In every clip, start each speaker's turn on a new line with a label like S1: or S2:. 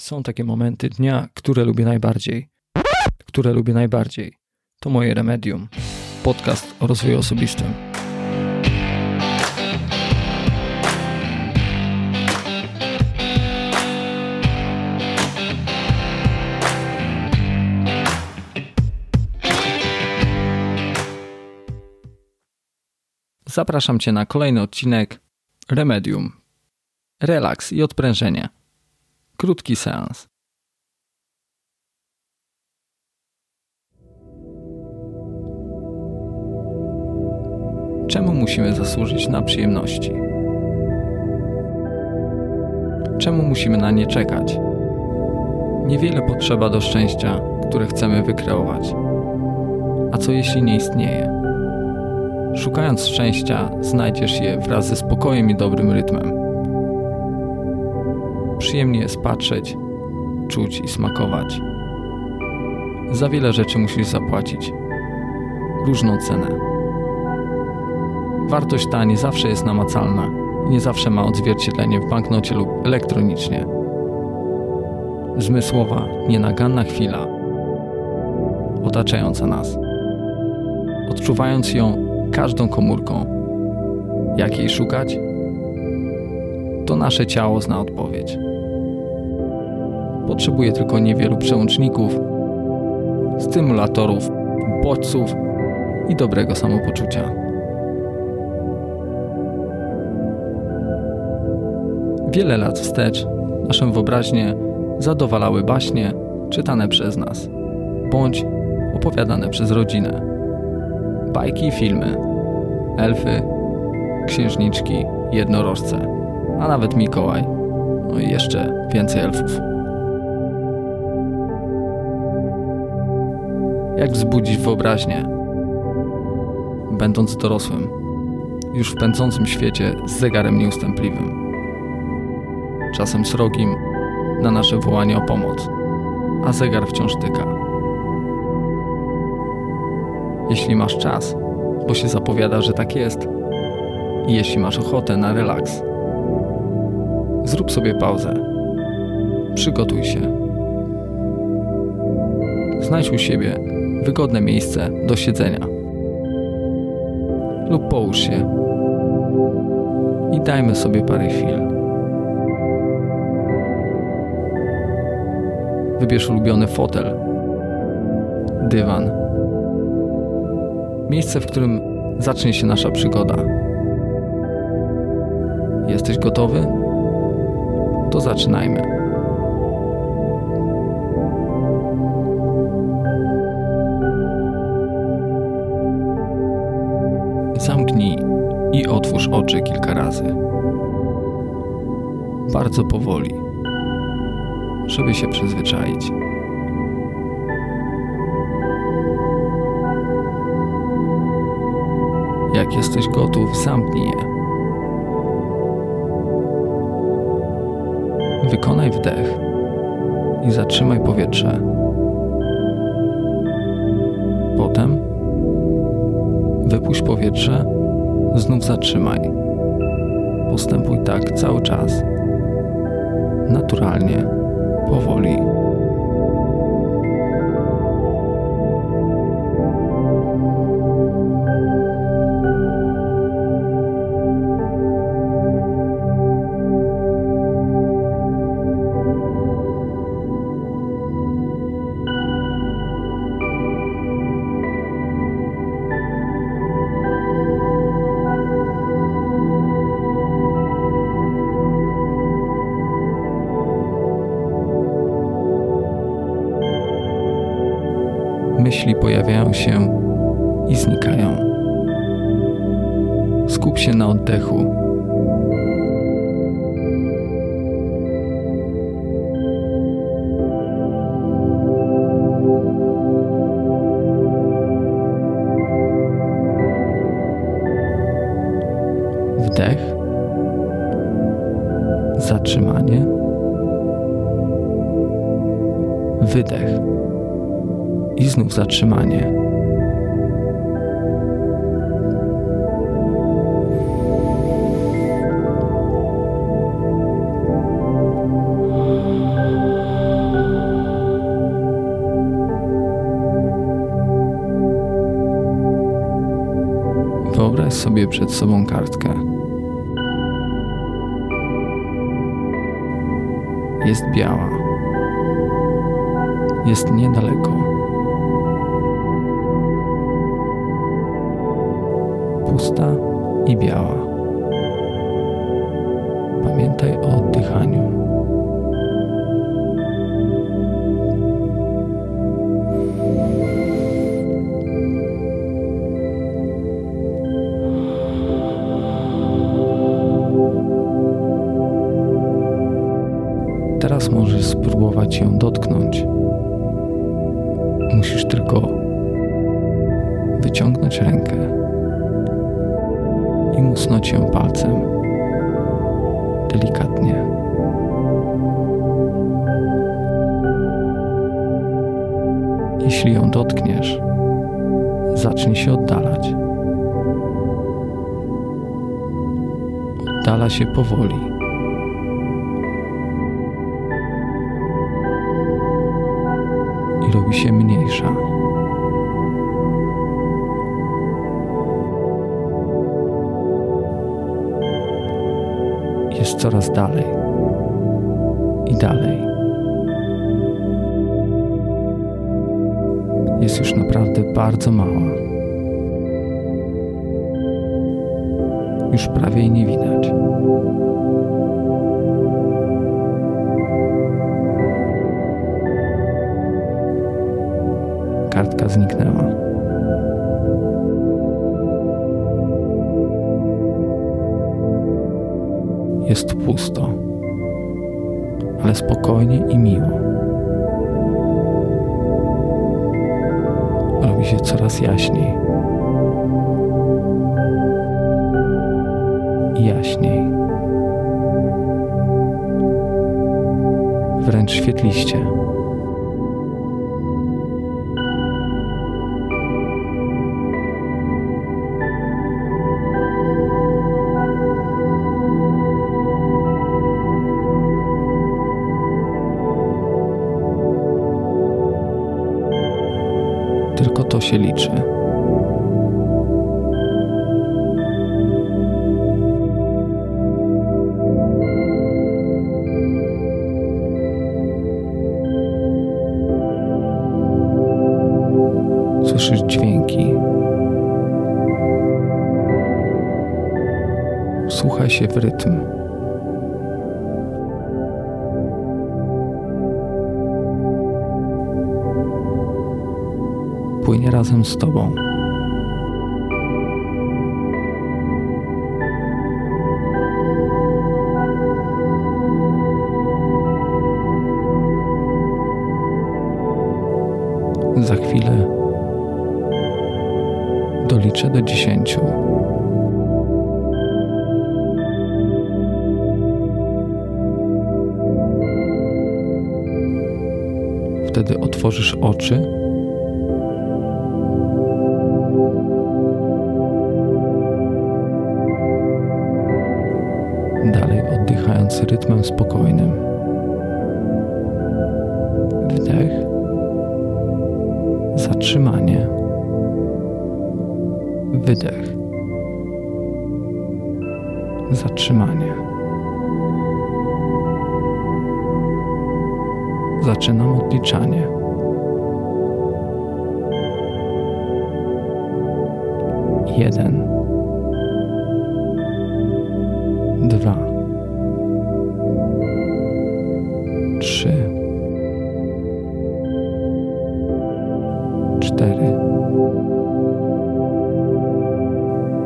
S1: Są takie momenty dnia, które lubię najbardziej. Które lubię najbardziej. To moje remedium. Podcast o rozwoju osobistym. Zapraszam Cię na kolejny odcinek Remedium. Relaks i odprężenie. Krótki seans. Czemu musimy zasłużyć na przyjemności? Czemu musimy na nie czekać? Niewiele potrzeba do szczęścia, które chcemy wykreować. A co jeśli nie istnieje? Szukając szczęścia, znajdziesz je wraz ze spokojem i dobrym rytmem. Przyjemnie jest patrzeć, czuć i smakować. Za wiele rzeczy musisz zapłacić. Różną cenę. Wartość ta nie zawsze jest namacalna i nie zawsze ma odzwierciedlenie w banknocie lub elektronicznie. Zmysłowa, nienaganna chwila otaczająca nas. Odczuwając ją, każdą komórką. Jak jej szukać? To nasze ciało zna odpowiedź. Potrzebuje tylko niewielu przełączników, stymulatorów, bodźców i dobrego samopoczucia. Wiele lat wstecz naszą wyobraźnię zadowalały baśnie czytane przez nas, bądź opowiadane przez rodzinę bajki i filmy, elfy, księżniczki, jednorożce, a nawet Mikołaj, no i jeszcze więcej elfów. Jak wzbudzić wyobraźnię? Będąc dorosłym, już w pędzącym świecie z zegarem nieustępliwym. Czasem srogim na nasze wołanie o pomoc, a zegar wciąż tyka. Jeśli masz czas, bo się zapowiada, że tak jest, i jeśli masz ochotę na relaks, zrób sobie pauzę. Przygotuj się. Znajdź u siebie wygodne miejsce do siedzenia. Lub połóż się i dajmy sobie parę chwil. Wybierz ulubiony fotel, dywan Miejsce, w którym zacznie się nasza przygoda. Jesteś gotowy? To zaczynajmy. I otwórz oczy kilka razy. Bardzo powoli, żeby się przyzwyczaić. Jak jesteś gotów, zamknij je. Wykonaj wdech i zatrzymaj powietrze. Potem wypuść powietrze, znów zatrzymaj. Postępuj tak cały czas. Naturalnie, powoli. Myśli pojawiają się i znikają. Skup się na oddechu. Wdech, zatrzymanie, wydech i znów zatrzymanie. Wyobraź sobie przed sobą kartkę. Jest biała. Jest niedaleko. I biała. Pamiętaj o oddychaniu. Teraz możesz spróbować ją dotknąć. Musisz tylko wyciągnąć rękę i musnąć ją palcem. Delikatnie. Jeśli ją dotkniesz, zacznie się oddalać. Oddala się powoli. i robi się mniejsza. Coraz dalej i dalej. Jest już naprawdę bardzo mała. Już prawie jej nie widać. kartka zniknęła. Jest pusto, ale spokojnie i miło. Robi się coraz jaśniej. I jaśniej. Wręcz świetliście. Się liczy. Słyszysz dźwięki. Słuchaj się w rytm. Płynie razem z Tobą. Za chwilę doliczę do dziesięciu. Wtedy otworzysz oczy oddychając rytmem spokojnym. Wdech, zatrzymanie, wydech, zatrzymanie. Zaczynam odliczanie. Jeden. Cztery,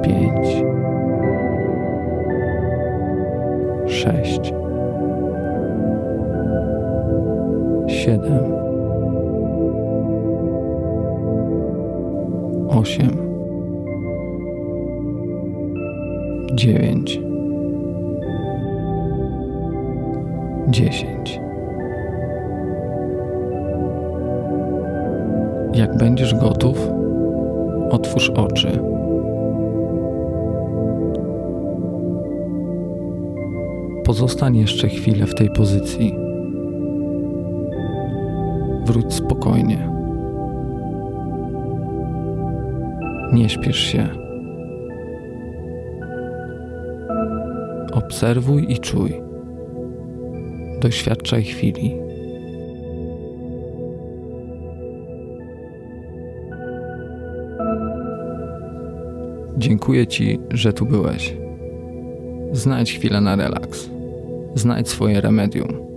S1: pięć, sześć, siedem, osiem, dziewięć. dziesięć. Jak będziesz gotów, otwórz oczy. Pozostań jeszcze chwilę w tej pozycji. Wróć spokojnie. Nie śpiesz się. Obserwuj i czuj. Doświadczaj chwili. Dziękuję Ci, że tu byłeś. Znajdź chwilę na relaks. Znajdź swoje remedium.